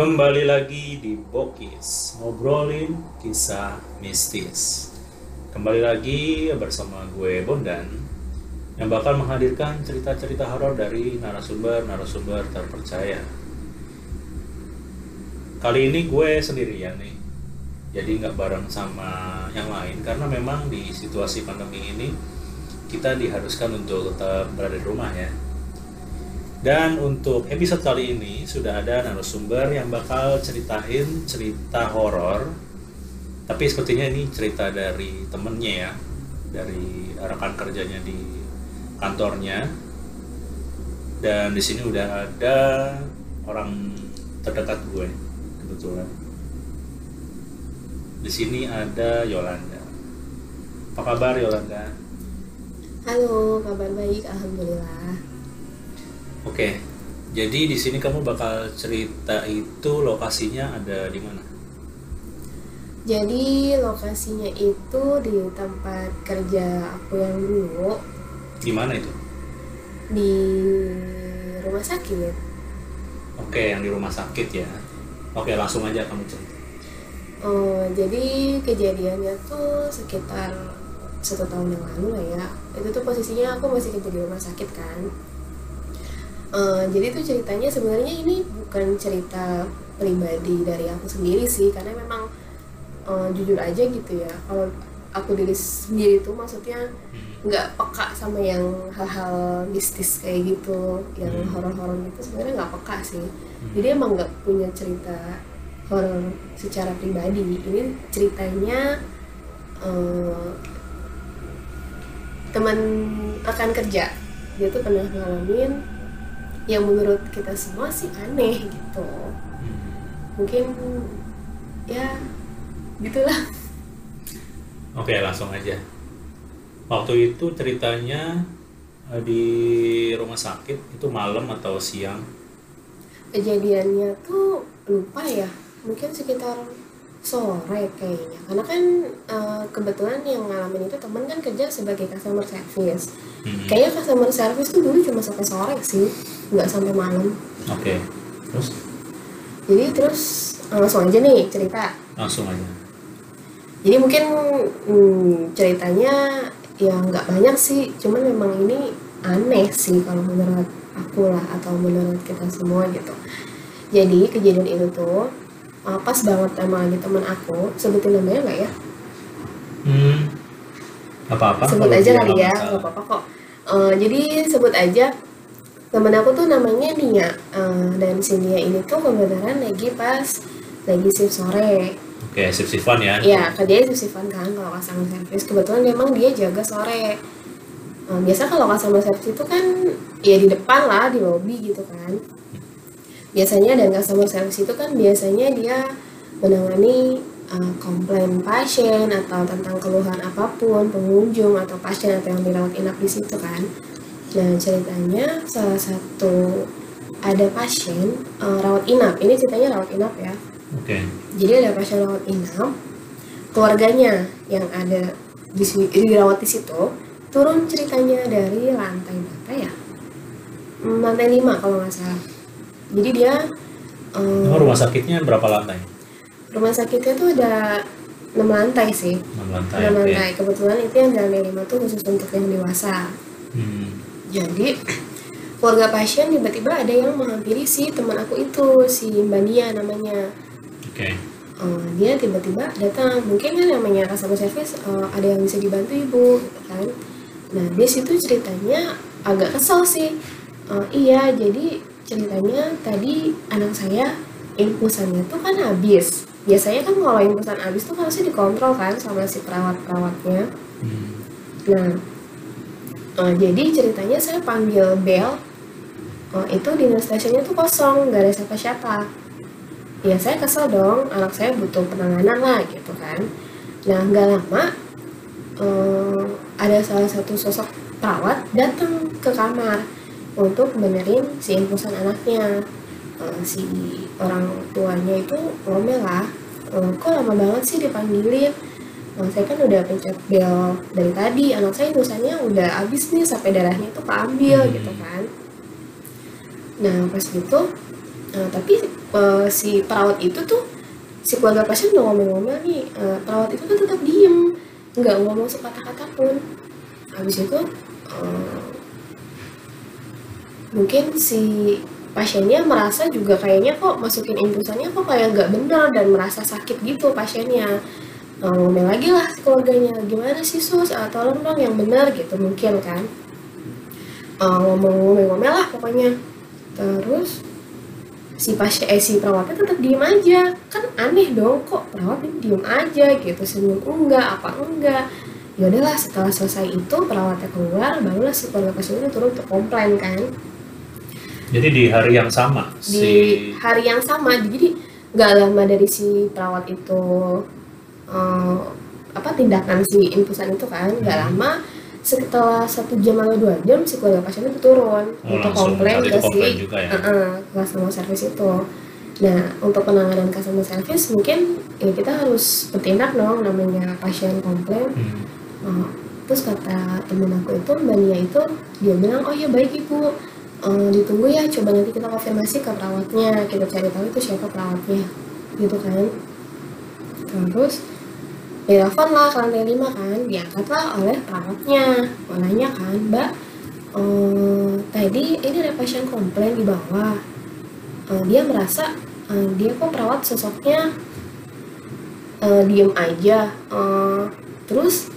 Kembali lagi di Bokis, ngobrolin kisah mistis. Kembali lagi bersama gue Bondan yang bakal menghadirkan cerita-cerita horor dari narasumber-narasumber terpercaya. Kali ini gue sendirian nih, jadi nggak bareng sama yang lain karena memang di situasi pandemi ini kita diharuskan untuk tetap berada di rumah ya. Dan untuk episode kali ini sudah ada narasumber yang bakal ceritain cerita horor. Tapi sepertinya ini cerita dari temennya ya, dari rekan kerjanya di kantornya. Dan di sini udah ada orang terdekat gue kebetulan. Di sini ada Yolanda. Apa kabar Yolanda? Halo, kabar baik, alhamdulillah. Oke, jadi di sini kamu bakal cerita itu lokasinya ada di mana? Jadi lokasinya itu di tempat kerja aku yang dulu Di mana itu? di rumah sakit. Oke, yang di rumah sakit ya. Oke, langsung aja kamu cerita. Oh, jadi kejadiannya tuh sekitar satu tahun yang lalu lah ya. Itu tuh posisinya aku masih kerja di rumah sakit kan. Eh, jadi tuh ceritanya sebenarnya ini bukan cerita pribadi dari aku sendiri sih, karena memang eh, jujur aja gitu ya. Kalau aku diri sendiri tuh maksudnya nggak peka sama yang hal-hal mistis kayak gitu, yang Hmm. horor-horor gitu sebenarnya nggak peka sih. Jadi emang nggak punya cerita horor secara pribadi. Ini ceritanya eh, teman rekan kerja dia tuh pernah ngalamin yang menurut kita semua sih aneh gitu mungkin ya gitulah Oke, langsung aja. Waktu itu ceritanya eh, di rumah sakit itu malam atau siang? kejadiannya tuh lupa ya mungkin sekitar sore kayaknya karena kan eh, kebetulan yang ngalamin itu temen kan kerja sebagai customer service Hmm. kayaknya customer service tuh dulu cuma sampai sore sih nggak sampai malam. Oke, terus? Jadi terus eh, langsung aja nih cerita. Langsung aja. jadi mungkin hmm, ceritanya ya nggak banyak sih cuman memang ini aneh sih kalau menurut aku lah atau menurut kita semua gitu. Jadi kejadian itu tuh uh, pas banget sama lagi teman aku. Sebutin namanya nggak ya? Hmm. Apa-apa? sebut kalau aja kali ya nggak apa-apa kok. Uh, jadi sebut aja temen aku tuh namanya Nia Uh, dan si Nia ini tuh kebenaran lagi pas lagi shift sore Oke, sip-sipan ya. Iya, kerjanya sip-sifan kan kalau customer service. Kebetulan memang dia jaga sore. Eh, biasa kalau customer service itu kan ya di depan lah, di lobby gitu kan. Biasanya dan customer service itu kan biasanya dia menangani eh, komplain pasien atau tentang keluhan apa pun pengunjung atau pasien atau yang dirawat inap di situ kan. Nah ceritanya salah satu ada pasien eh, rawat inap. Ini ceritanya rawat inap ya Oke. jadi ada pasien rawat inap keluarganya yang ada di si- dirawat di situ turun ceritanya dari lantai berapa ya Hmm, lantai 5 kalau nggak salah jadi dia eh, Oh, rumah sakitnya berapa lantai? rumah sakitnya tuh ada 6 lantai sih 6 lantai. 6 oke. lantai kebetulan itu yang lantai 5 tuh khusus untuk yang dewasa Hmm. Jadi keluarga pasien tiba-tiba ada yang menghampiri si teman aku itu si Mbak Nia namanya. Oke. Eh, dia tiba-tiba datang. Mungkin kan namanya customer service eh, ada yang bisa dibantu ibu gitu kan? Nah di situ ceritanya agak kesel sih. Eh, iya jadi ceritanya tadi anak saya infusannya tuh kan habis. Biasanya kan kalau infusan habis tuh harusnya dikontrol kan sama si perawat-perawatnya. Hmm. Nah, eh, jadi ceritanya saya panggil Bel, eh, itu di stationnya tuh kosong, nggak ada siapa-siapa. Ya saya kesel dong, anak saya butuh penanganan lah gitu kan. Nah nggak lama, eh, ada salah satu sosok perawat datang ke kamar untuk benerin si infusan anaknya. Eh, si orang tuanya itu ngomel lah, "Eh, kok lama banget sih dipanggilin? Nah, saya kan udah pencet bel dari tadi, anak saya infusannya udah habis nih sampai darahnya itu keambil Hmm. gitu kan. Nah pas gitu Nah, tapi eh, si perawat itu tuh si keluarga pasien udah ngomel-ngomel nih eh, perawat itu tuh tetap diem nggak ngomong sepatah-kata pun habis itu eh, mungkin si pasiennya merasa juga kayaknya kok masukin infusannya kok kayak nggak bener dan merasa sakit gitu pasiennya ngomel lagi lah si keluarganya. Gimana sih sus? Ah, tolong dong yang bener gitu mungkin kan. Eh, ngomong-ngomel-ngomel lah pokoknya. Terus si pasien eh si perawatnya tetap diem aja. Kan aneh dong kok perawat ini diem aja gitu? Senyum enggak apa enggak? Ya udahlah setelah selesai itu perawatnya keluar barulah si keluarga pasien itu turun untuk komplain kan. Jadi di hari yang sama di si hari yang sama. Jadi nggak lama dari si perawat itu eh, apa tindakan si infusan itu kan nggak Hmm. lama setelah satu jam atau dua jam si keluarga pasien itu turun Oh, untuk komplain ke si juga ya. Heeh, customer service itu. Nah, untuk penanganan customer service mungkin ya kita harus bertindak dong namanya pasien komplain. Hmm. Oh, terus kata temen aku itu Mbak Nia itu dia bilang oh ya baik ibu Eh, ditunggu ya coba nanti kita konfirmasi ke perawatnya kita cari tahu itu siapa perawatnya gitu kan terus telepon lah ke lantai lima kan diangkatlah oleh perawatnya nanya kan mbak eh, tadi ini ada pasien komplain di bawah. Eh, dia merasa eh, dia kok perawat sosoknya diem aja. Eh, terus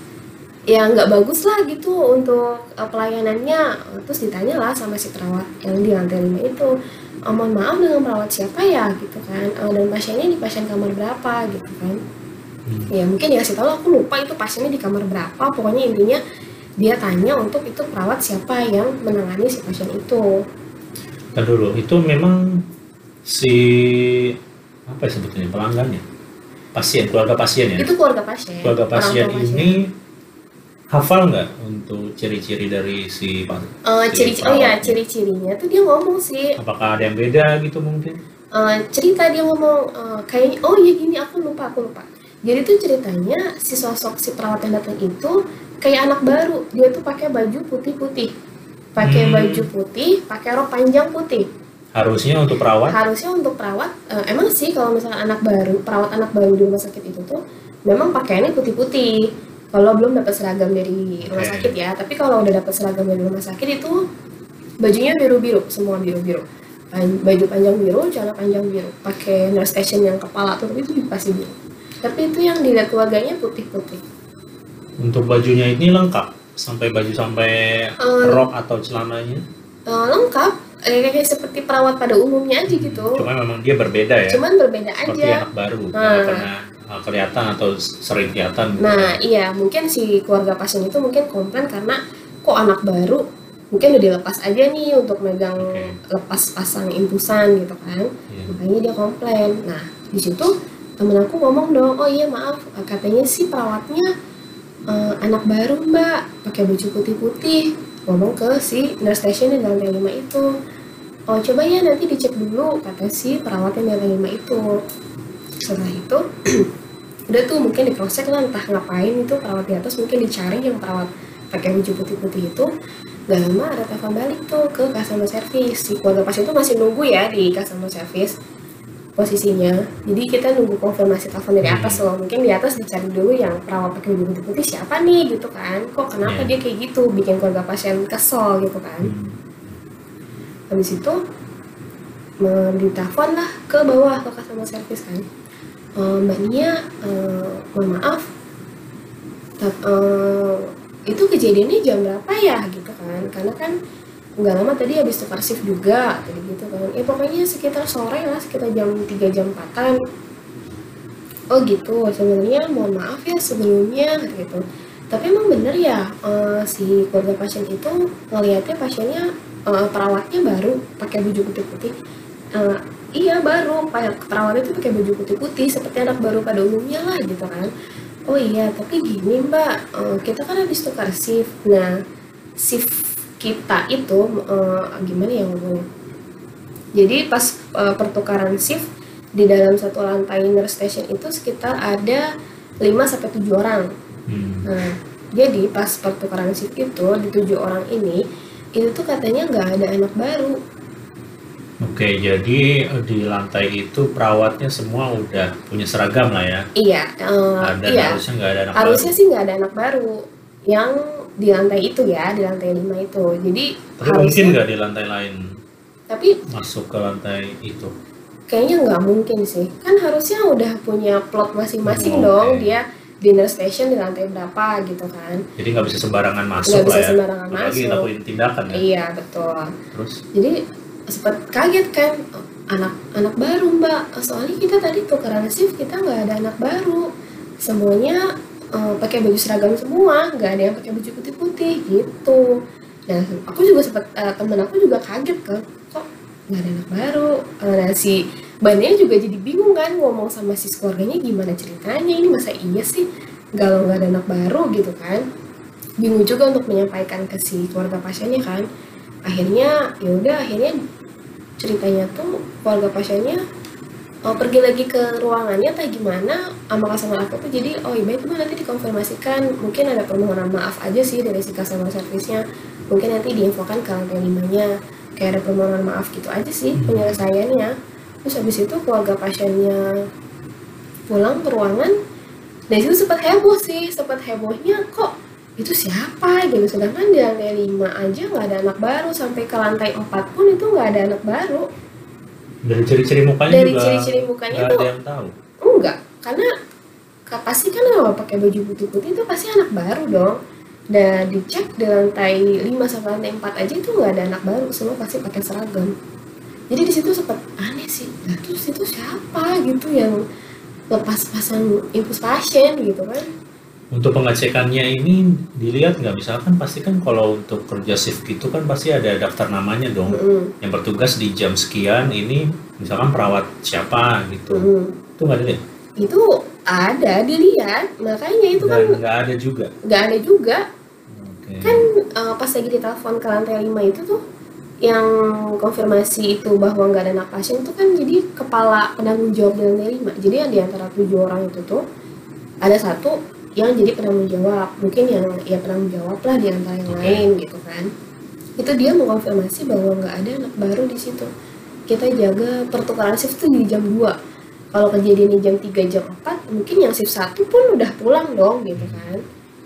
ya nggak bagus lah gitu untuk eh, pelayanannya. Terus ditanya lah sama si perawat yang di lantai lima itu "Eh, mohon maaf dengan perawat siapa ya? Gitu kan. "Eh, dan pasiennya di pasien kamar berapa? Gitu kan Hmm. ya mungkin dikasih tahu aku lupa itu pasiennya di kamar berapa pokoknya intinya dia tanya untuk itu perawat siapa yang menangani si pasien itu Ntar dulu, itu memang si apa ya sebetulnya pelanggannya? Pasien, keluarga pasien ya? itu keluarga pasien Keluarga pasien tua ini hafal nggak untuk ciri-ciri dari si pasien? Eh, si ciri oh ya ciri-cirinya tuh dia ngomong sih Apakah ada yang beda gitu mungkin? Eh, cerita dia ngomong eh, kayaknya oh ya gini aku lupa aku lupa jadi tuh ceritanya si sosok si perawat yang datang itu kayak anak baru. Dia tuh pakai baju putih-putih. Pakai Hmm. baju putih pakai rok panjang putih. Harusnya untuk perawat? harusnya untuk perawat eh, emang sih kalau misalnya anak baru perawat anak baru di rumah sakit itu tuh memang pakaiannya putih-putih. Kalau belum dapat seragam dari rumah Oke. sakit ya. Tapi kalau udah dapat seragam dari rumah sakit itu bajunya biru-biru semua biru-biru. Baju panjang biru celana panjang biru. Pakai nurse station yang kepala tuh itu dikasih biru tapi itu yang dilihat keluarganya putih-putih Untuk bajunya ini lengkap? Sampai baju sampai Eh, rok atau celananya? Eh, lengkap eh, kayak seperti perawat pada umumnya aja gitu Cuma memang dia berbeda ya? cuman berbeda Seperti aja anak baru, Nah. pernah uh, kelihatan atau sering kelihatan gitu. Nah, iya, mungkin si keluarga pasien itu mungkin komplain karena kok anak baru mungkin udah dilepas aja nih untuk megang Oke. lepas pasang infusan gitu kan. Iya. Makanya dia komplain. Nah, di situ temen aku ngomong dong, "Oh iya, maaf, katanya sih perawatnya eh, anak baru, Mbak, pakai baju putih-putih." Ngomong ke si nurse station di lantai 5 itu. "Oh, coba ya nanti dicek dulu," kata si perawat yang di lantai 5 itu. Setelah itu udah tuh mungkin diproses lah entah ngapain itu perawat di atas mungkin dicari yang perawat pakai baju putih-putih itu gak lama ada telepon balik tuh ke customer service si keluarga pasien itu masih nunggu ya di customer service posisinya. Jadi kita nunggu konfirmasi telepon dari atas loh. Mungkin di atas dicari dulu yang perawat pakai baju putih-putih siapa nih? gitu kan. Kok kenapa Iya. dia kayak gitu? Bikin keluarga pasien kesel gitu kan. Hmm. habis itu ditelepon lah ke bawah ke customer service kan. "Eh, mbak Nia eh, mohon maaf eh, itu kejadiannya jam berapa ya? Gitu kan. Karena kan nggak lama tadi habis tukar shift juga tadi gitu kan. Ya pokoknya sekitar sore lah sekitar jam 3 jam 4 oh gitu. Sebenarnya mohon maaf ya sebelumnya gitu. Tapi emang bener ya eh, si keluarga pasien itu ngelihatnya pasiennya eh, perawatnya baru pakai baju putih-putih Eh, iya baru. Perawatnya itu pakai baju putih-putih seperti anak baru pada umumnya lah gitu kan. Oh iya tapi gini mbak eh, kita kan habis tukar shift. Nah shift kita itu eh, gimana ya ngomongnya jadi pas eh, pertukaran shift di dalam satu lantai nurse station itu sekitar ada 5 sampai 7 orang Hmm. Nah, jadi pas pertukaran shift itu di tujuh orang ini itu tuh katanya nggak ada anak baru. Oke, jadi eh, di lantai itu perawatnya semua udah punya seragam lah ya. iya eh, Ada iya harusnya nggak ada anak harusnya baru. sih nggak ada anak baru yang di lantai itu ya di lantai lima itu jadi Tapi mungkin harusnya nggak di lantai lain tapi masuk ke lantai itu. kayaknya nggak mungkin sih kan harusnya udah punya plot masing-masing Oh, dong oke. dia dinner station di lantai berapa gitu kan Jadi nggak bisa sembarangan masuk bisa lah ya. sembarangan Apalagi masuk. lakuin tindakan ya. iya betul Terus jadi sempat kaget kan "Oh, anak anak baru mbak soalnya kita tadi tukeran shift kita nggak ada anak baru semuanya eh, pakai baju seragam semua nggak ada yang pakai baju putih putih gitu. Nah aku juga sempat eh, temen aku juga kaget kan kok nggak ada anak baru? Eh, nah si bannya juga jadi bingung kan ngomong sama si keluarganya gimana ceritanya ini masa iya sih kalau nggak ada anak baru? Gitu kan. Bingung juga untuk menyampaikan ke si keluarga pasiennya kan. Akhirnya ya udah akhirnya ceritanya tuh keluarga pasiennya oh, pergi lagi ke ruangannya atau gimana? Sama customer aku tuh jadi oh iya itu nanti dikonfirmasikan. Mungkin ada permohonan maaf aja sih dari si customer service-nya. Mungkin nanti diinfokan ke lantai limanya. Kayak ada permohonan maaf gitu aja sih Hmm. penyelesaiannya. Terus habis itu keluarga pasiennya pulang ke ruangan dan itu sempat heboh sih sempat hebohnya kok itu siapa? gitu. Sedangkan di lantai 5 aja nggak ada anak baru. Sampai ke lantai 4 pun itu nggak ada anak baru dari ciri-ciri mukanya dari juga ciri-ciri mukanya tuh ada yang tahu. enggak karena ka- pasti kan kalau pakai baju putih-putih itu pasti anak baru dong. Dan dicek di lantai 5 sampai lantai 4 aja itu nggak ada anak baru semua pasti pakai seragam. Jadi di situ sempat aneh sih nah terus itu siapa gitu yang lepas pasang infus pasien gitu kan Untuk pengecekannya ini dilihat nggak? Misalkan pasti kan kalau untuk kerja shift gitu kan pasti ada daftar namanya dong. Mm-mm. yang bertugas di jam sekian ini misalkan perawat siapa gitu. Mm-mm. itu nggak dilihat? Itu ada dilihat makanya itu kan dan nggak ada juga? nggak ada juga. Oke. kan eh, pas lagi ditelepon ke lantai 5 itu tuh yang konfirmasi itu bahwa nggak ada anak pasien itu kan jadi kepala penanggung jawab di lantai 5 jadi yang di antara tujuh orang itu tuh ada satu yang jadi penanggung jawab. Mungkin yang ya penanggung jawab lah di antara yang Oke. lain gitu kan. Itu dia mengkonfirmasi bahwa nggak ada anak baru di situ. Kita jaga pertukaran shift tuh di jam 2 kalau kejadiannya jam 3 jam 4 mungkin yang shift satu pun udah pulang dong gitu kan.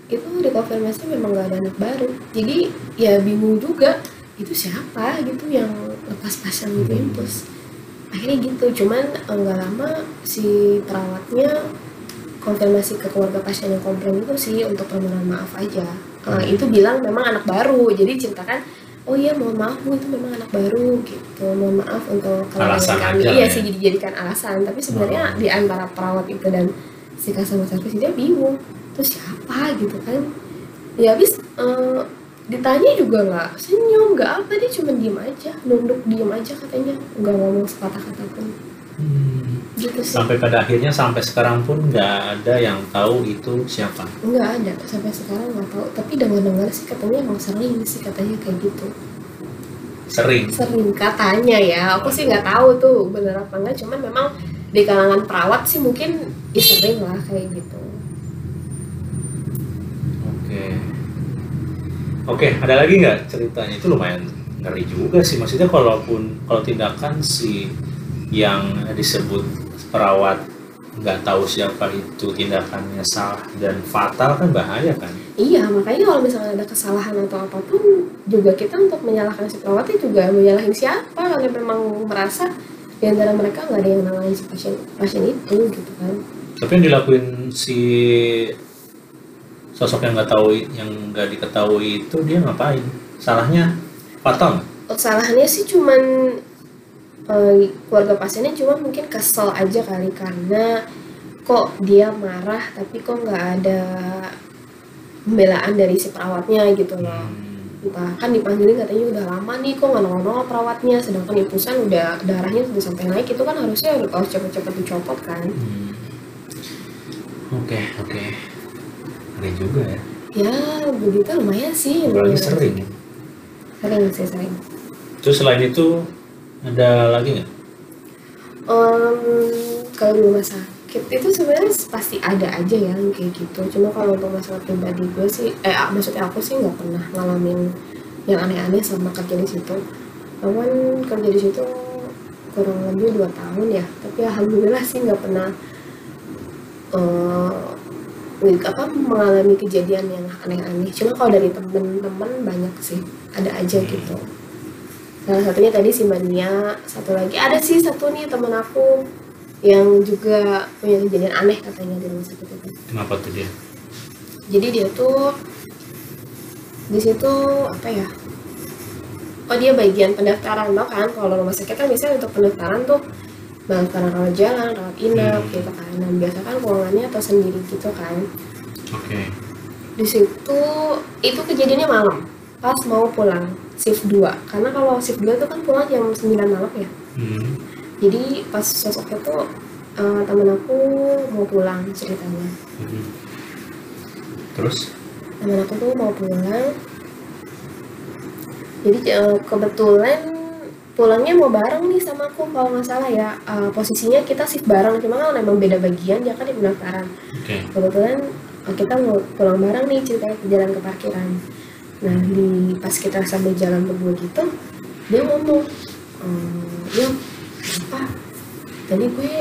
Itu dikonfirmasi memang nggak ada anak baru. Jadi ya bingung juga itu siapa gitu yang lepas pasang gitu Hmm. infus. Akhirnya gitu cuman eh, nggak lama si perawatnya konfirmasi ke keluarga pasien yang komplain itu sih untuk permohonan maaf aja Hmm. itu bilang memang anak baru jadi ceritakan oh iya mohon maaf bu itu memang anak baru gitu mohon maaf untuk kelalaian Alasan kami aja iya sih ya. jadi jadikan alasan tapi sebenarnya Oh. di antara perawat itu dan si customer service dia bingung terus siapa gitu kan ya habis eh, ditanya juga nggak senyum nggak apa dia cuma diem aja nunduk diem aja katanya nggak ngomong sepatah kata pun Hmm. Gitu sih sampai pada akhirnya sampai sekarang pun nggak ada yang tahu itu siapa. Nggak ada sampai sekarang nggak tahu. Tapi dengar-dengar sih katanya emang sering sih katanya kayak gitu. Sering? Sering katanya ya. Aku sih nggak tahu tuh bener apa enggak cuman memang di kalangan perawat sih mungkin ya sering lah kayak gitu. Oke. Oke, ada lagi nggak ceritanya? Itu lumayan ngeri juga sih. Maksudnya kalaupun kalau tindakan si yang disebut perawat nggak tahu siapa itu tindakannya salah dan fatal kan bahaya kan? iya makanya kalau misalnya ada kesalahan atau apa pun juga kita untuk menyalahkan si perawatnya juga menyalahin siapa kalau memang merasa di antara mereka nggak ada yang nangani si pasien pasien itu gitu kan Tapi yang dilakuin si sosok yang nggak tahu yang nggak diketahui itu dia ngapain? Salahnya fatal kesalahannya sih cuman eh, keluarga pasiennya cuma mungkin kesel aja kali karena kok dia marah tapi kok nggak ada pembelaan dari si perawatnya gitu loh Hmm. entah kan dipanggilin katanya udah lama nih kok nggak nongol perawatnya sedangkan infusan udah darahnya sudah sampai naik itu kan harusnya harus cepet-cepet dicopot kan Hmm. Oke oke. Ngeri juga ya. ya begitu lumayan sih lumayan. sering. sering sih sering Terus selain itu ada lagi nggak? Em, kalau di rumah sakit itu sebenarnya pasti ada aja ya yang kayak gitu. Cuma kalau untuk masalah pribadi gue sih eh maksudnya aku sih nggak pernah ngalamin yang aneh-aneh sama kerja di situ. Kan kerja di situ kurang lebih dua tahun ya. Tapi alhamdulillah sih nggak pernah eh, apa mengalami kejadian yang aneh-aneh. Cuma kalau dari temen-temen banyak sih. Ada aja gitu salah satunya tadi si Mania satu lagi. Ada sih satu nih temen aku yang juga punya kejadian aneh katanya di rumah sakit itu. Kenapa tuh dia? jadi dia tuh di situ apa ya? Oh dia bagian pendaftaran loh kan? Kalau rumah sakit kan biasanya untuk pendaftaran tuh pendaftaran rawat jalan rawat inap Hmm. gitu kan. Dan biasa kan ruangannya atau sendiri gitu kan. Oke. di situ itu kejadiannya malam pas mau pulang shift 2 karena kalau shift 2 itu kan pulang jam 9 malam ya Hmm. jadi pas sosoknya tuh eh, temen aku mau pulang ceritanya Mhm. Terus? temen aku tuh mau pulang jadi eh, kebetulan pulangnya mau bareng nih sama aku kalau nggak salah ya Eh, posisinya kita shift bareng cuma kan emang beda bagian dia kan di pendaftaran Oke. kebetulan kita mau pulang bareng nih ceritanya ke jalan ke parkiran nah di pas kita sambil jalan berdua gitu dia ngomong ehm, yuk apa? Tadi gue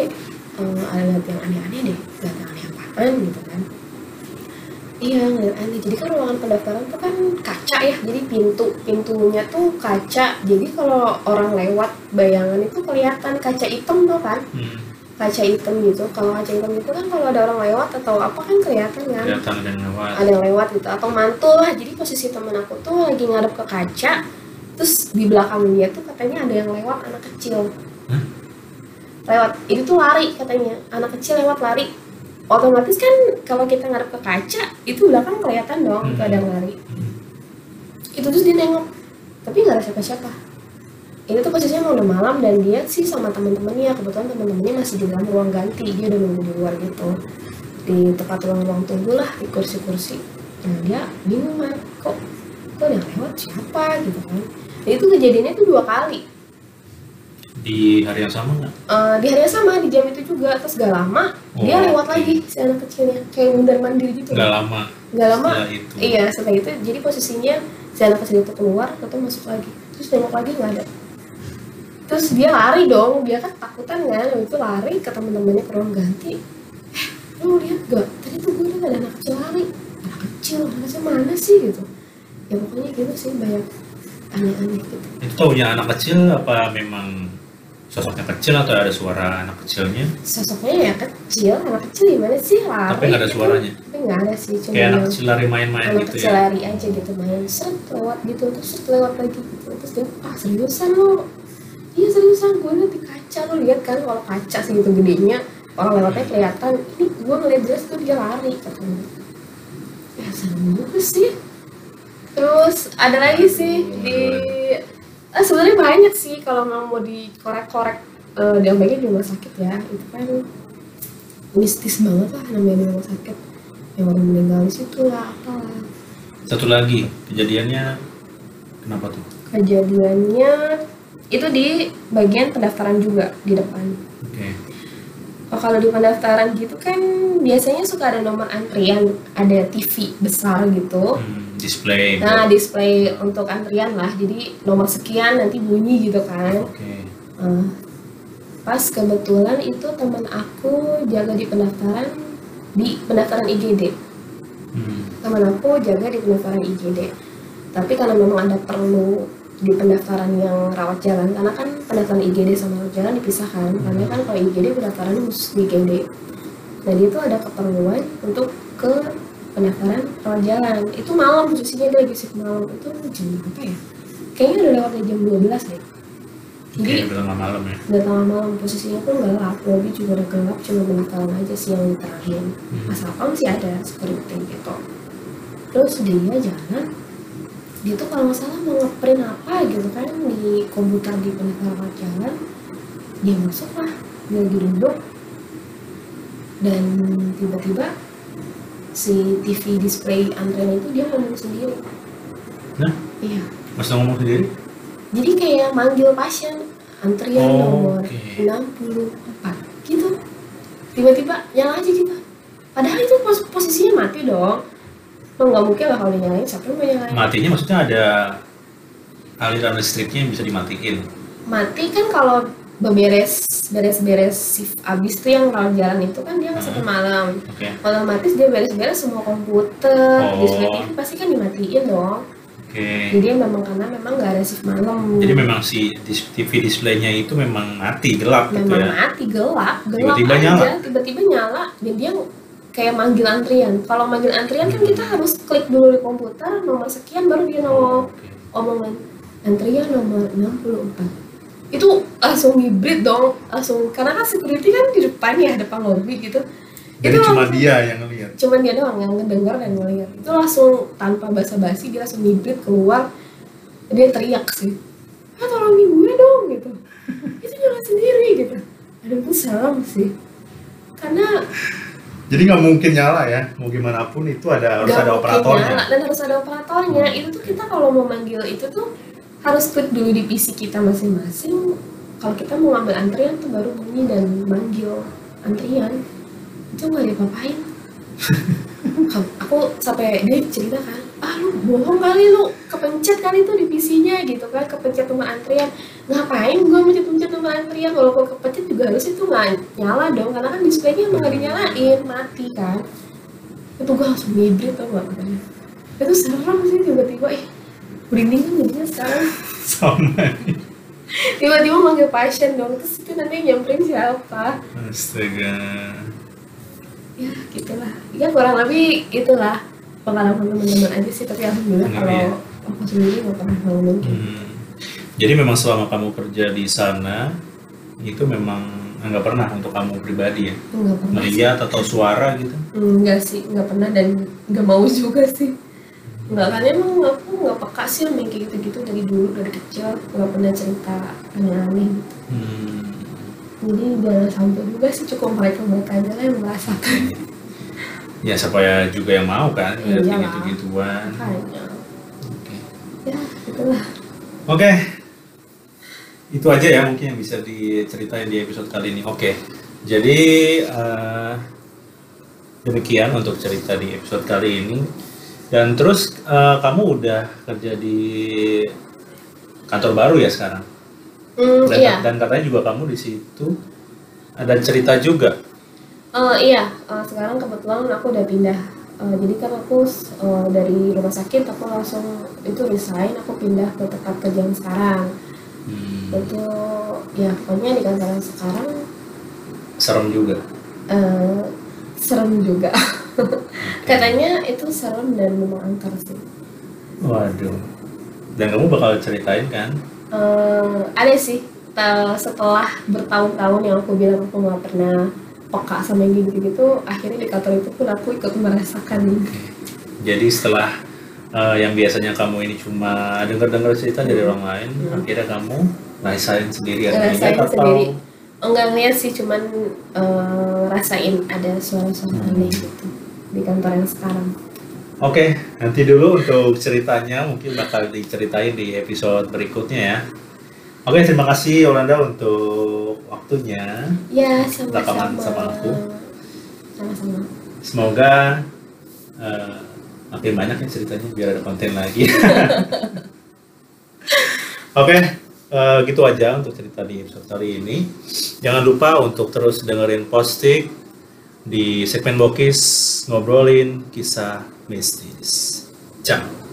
eh, ada lihat yang aneh-aneh deh lihat yang aneh apaan gitu kan. Iya ngeliat aneh. Jadi kan ruangan pendaftaran tuh kan kaca ya jadi pintu pintunya tuh kaca. Jadi kalau orang lewat bayangan itu kelihatan kaca hitam tuh kan? Hmm. Kaca hitam gitu. Kalau kaca hitam itu kan kalau ada orang lewat atau apa kan kelihatan kan? Kelihatan ada yang lewat. ada yang lewat gitu. Atau mantul lah. Jadi posisi temen aku tuh lagi ngadep ke kaca. Terus di belakang dia tuh katanya ada yang lewat anak kecil. Hah? lewat. Itu tuh lari katanya. Anak kecil lewat lari. Otomatis kan kalau kita ngadep ke kaca itu belakang kelihatan dong. Itu Hmm. ada yang lari. Hmm. itu terus dia nengok. Tapi nggak ada siapa-siapa ini tuh posisinya mau udah malam dan dia sih sama teman-temannya kebetulan teman-temannya masih di dalam ruang ganti. Dia udah nunggu di luar gitu. Di tempat ruang-ruang tunggu lah di kursi-kursi. Nah dia bingung kan kok kok yang lewat? Siapa gitu kan? Dan itu kejadiannya tuh dua kali. Di hari yang sama nggak? Eh, di hari yang sama di jam itu juga. Terus gak lama dia Oh, lewat oke. lagi si anak kecilnya. Kayak mundar mandir gitu Nggak lama. nggak lama. Setelah itu. Iya, setelah itu. Jadi posisinya si anak kecil itu keluar, itu masuk lagi. Terus nengok lagi nggak ada. Terus dia lari dong, dia kan takutan kan, itu lari ke temen-temennya ke ruang ganti. Eh, lu lihat gak? Tadi tuh gue ada anak kecil lari. Anak kecil, anak kecil mana sih gitu? Ya pokoknya gitu sih banyak aneh-aneh gitu. Itu taunya anak kecil apa memang sosoknya kecil atau ada suara anak kecilnya? Sosoknya ya kecil, anak kecil gimana sih lari? Tapi nggak ada gitu. suaranya. Tapi nggak ada sih, cuma Kayak anak kecil lari main-main anak gitu kecil ya? lari aja gitu main seret lewat gitu terus seret lewat lagi gitu terus dia ah seriusan lo iya seriusan gue liat di kaca lo lihat kan kalau kaca segitu gedenya orang lewatnya kelihatan ini gue ngeliat jelas tuh dia lari katanya. Ya juga sih. Terus ada lagi sih di ah sebenarnya banyak sih kalau mau mau dikorek-korek eh di bagian di rumah sakit ya. Itu kan mistis banget lah namanya di rumah sakit. Yang orang meninggal di situ lah apalah. Satu lagi kejadiannya kenapa tuh? kejadiannya itu di bagian pendaftaran juga di depan Oke. oh, kalau di pendaftaran gitu kan biasanya suka ada nomor antrian ada TV besar gitu Hmm, display. nah display untuk antrian lah jadi nomor sekian nanti bunyi gitu kan Oke. Eh, pas kebetulan itu teman aku jaga di pendaftaran di pendaftaran IGD Hmm. teman aku jaga di pendaftaran IGD tapi karena memang ada perlu di pendaftaran yang rawat jalan karena kan pendaftaran IGD sama rawat jalan dipisahkan. Karena kan kalau IGD pendaftaran khusus di IGD nah dia tuh ada keperluan untuk ke pendaftaran rawat jalan. Itu malam posisinya dia lagi shift malam. Itu jam berapa ya? Kayaknya udah lewat jam 12 deh. Jadi udah tengah malam ya. udah tengah malam. Posisinya pun gelap lobby juga udah gelap cuma pendaftaran aja sih yang diterangin Hmm. pas apaan sih ada security gitu. Terus dia jalan dia tuh kalau nggak salah mau ngeprint apa gitu kan di komputer di pendaftaran jalan dia masuk lah dia lagi duduk dan tiba-tiba si TV display antrean itu dia ngomong sendiri. Nah, iya. Mas ngomong sendiri? jadi kayak manggil pasien antrian Oh, nomor oke. 64 gitu. Tiba-tiba nyala aja gitu padahal itu pos posisinya mati dong lo nggak mungkin lah kalau dinyalain siapa yang mau nyalain Matinya maksudnya ada aliran listriknya yang bisa dimatiin. mati kan kalau beberes beres-beres shift abis tuh yang rawat jalan itu kan dia nggak sampai malam Oke. otomatis dia beres-beres semua komputer Oh. display TV pasti kan dimatiin dong Oke. jadi memang karena memang nggak ada shift malam Jadi memang si TV displaynya itu memang mati gelap gitu memang ya. mati gelap gelap Tiba-tiba aja nyala. tiba-tiba nyala dan dia kayak manggil antrian. Kalau manggil antrian kan kita harus klik dulu di komputer nomor sekian baru dia nongol omongan. Antrian nomor 64 itu langsung hibrid dong langsung karena kan security kan di depan ya depan lobby gitu. Jadi Itu cuma langsung- dia yang ngelihat. cuman dia doang yang ngedenger dan ngeliat. Itu langsung tanpa basa-basi dia langsung hibrid keluar. Dia teriak sih ah tolongin gue dong gitu. Itu nyala sendiri gitu. Ada itu serem sih. Karena Jadi nggak mungkin nyala ya, mau gimana pun itu ada harus nggak ada operatornya. nyala dan harus ada operatornya. Itu tuh kita kalau mau manggil itu tuh harus klik dulu di PC kita masing-masing. Kalau kita mau ngambil antrian tuh baru bunyi dan manggil antrian. Itu nggak diapa-apain Kamu- aku sampai dia cerita kan ah lu bohong kali lu kepencet kali itu di PC-nya gitu kan kepencet nomor antrian. Ngapain gua mencet-mencet nomor antrian? Walaupun kepencet juga harus itu nggak nyala dong karena kan displaynya emang nggak dinyalain mati kan. Itu gua langsung hybrid tau gak itu serem sih tiba-tiba eh merinding kan jadinya sekarang. Sama. tiba-tiba manggil pasien dong terus itu nanti nyamperin siapa? Astaga. ya gitulah. Ya kurang lebih itulah pengalaman teman-teman aja sih tapi alhamdulillah Hmm, kalau iya. Aku sendiri nggak pernah ngalamin kayak Hmm. Jadi memang selama kamu kerja di sana itu memang nggak pernah untuk kamu pribadi ya gitu. nggak pernah melihat atau suara gitu. Enggak sih, nggak pernah dan nggak mau juga sih. Nggak kan emang aku nggak peka sih yang kayak gitu-gitu dari dulu dari kecil nggak pernah cerita aneh-aneh. gitu. Hmm. Jadi jangan sampai juga sih cukup mereka mereka aja lah yang merasakan. Ya supaya juga yang mau kan lihat Iyalah. gitu-gituan. Makanya, Oke. Ya itulah. Oke. Itu aja ya mungkin yang bisa diceritain di episode kali ini. Oke. Jadi eh, demikian untuk cerita di episode kali ini. Dan terus eh, kamu udah kerja di kantor baru ya sekarang. Hmm, Dan, iya, dan katanya juga kamu di situ ada cerita juga. Eh, iya. Eh, sekarang kebetulan aku udah pindah. Eh, jadi kan aku eh, dari rumah sakit aku langsung itu resign, aku pindah ke tempat kerja yang sekarang. Hmm, Itu ya pokoknya di kantor yang sekarang serem juga. eh, serem juga. Katanya itu serem dan memang angker sih. Waduh. Dan kamu bakal ceritain kan? Eh, ada sih setelah bertahun-tahun yang aku bilang aku nggak pernah peka sama yang gitu-gitu, akhirnya di kantor itu pun aku ikut merasakan. Jadi setelah eh, yang biasanya kamu ini cuma dengar-dengar cerita dari orang lain, Hmm. akhirnya kamu ngerasain sendiri Ngerasain atau sendiri. Enggak ngeliat sih, cuman eh, rasain ada suara-suara Hmm. aneh gitu di kantor yang sekarang. Oke, nanti dulu untuk ceritanya mungkin bakal diceritain di episode berikutnya ya. Oke, terima kasih Yolanda untuk waktunya. Ya, sama-sama. sama aku. Sama-sama. Semoga eh, makin banyak ya ceritanya biar ada konten lagi. Oke, eh, gitu aja untuk cerita di episode kali ini. Jangan lupa untuk terus dengerin posting di segmen Bokis ngobrolin kisah mistis. Ciao.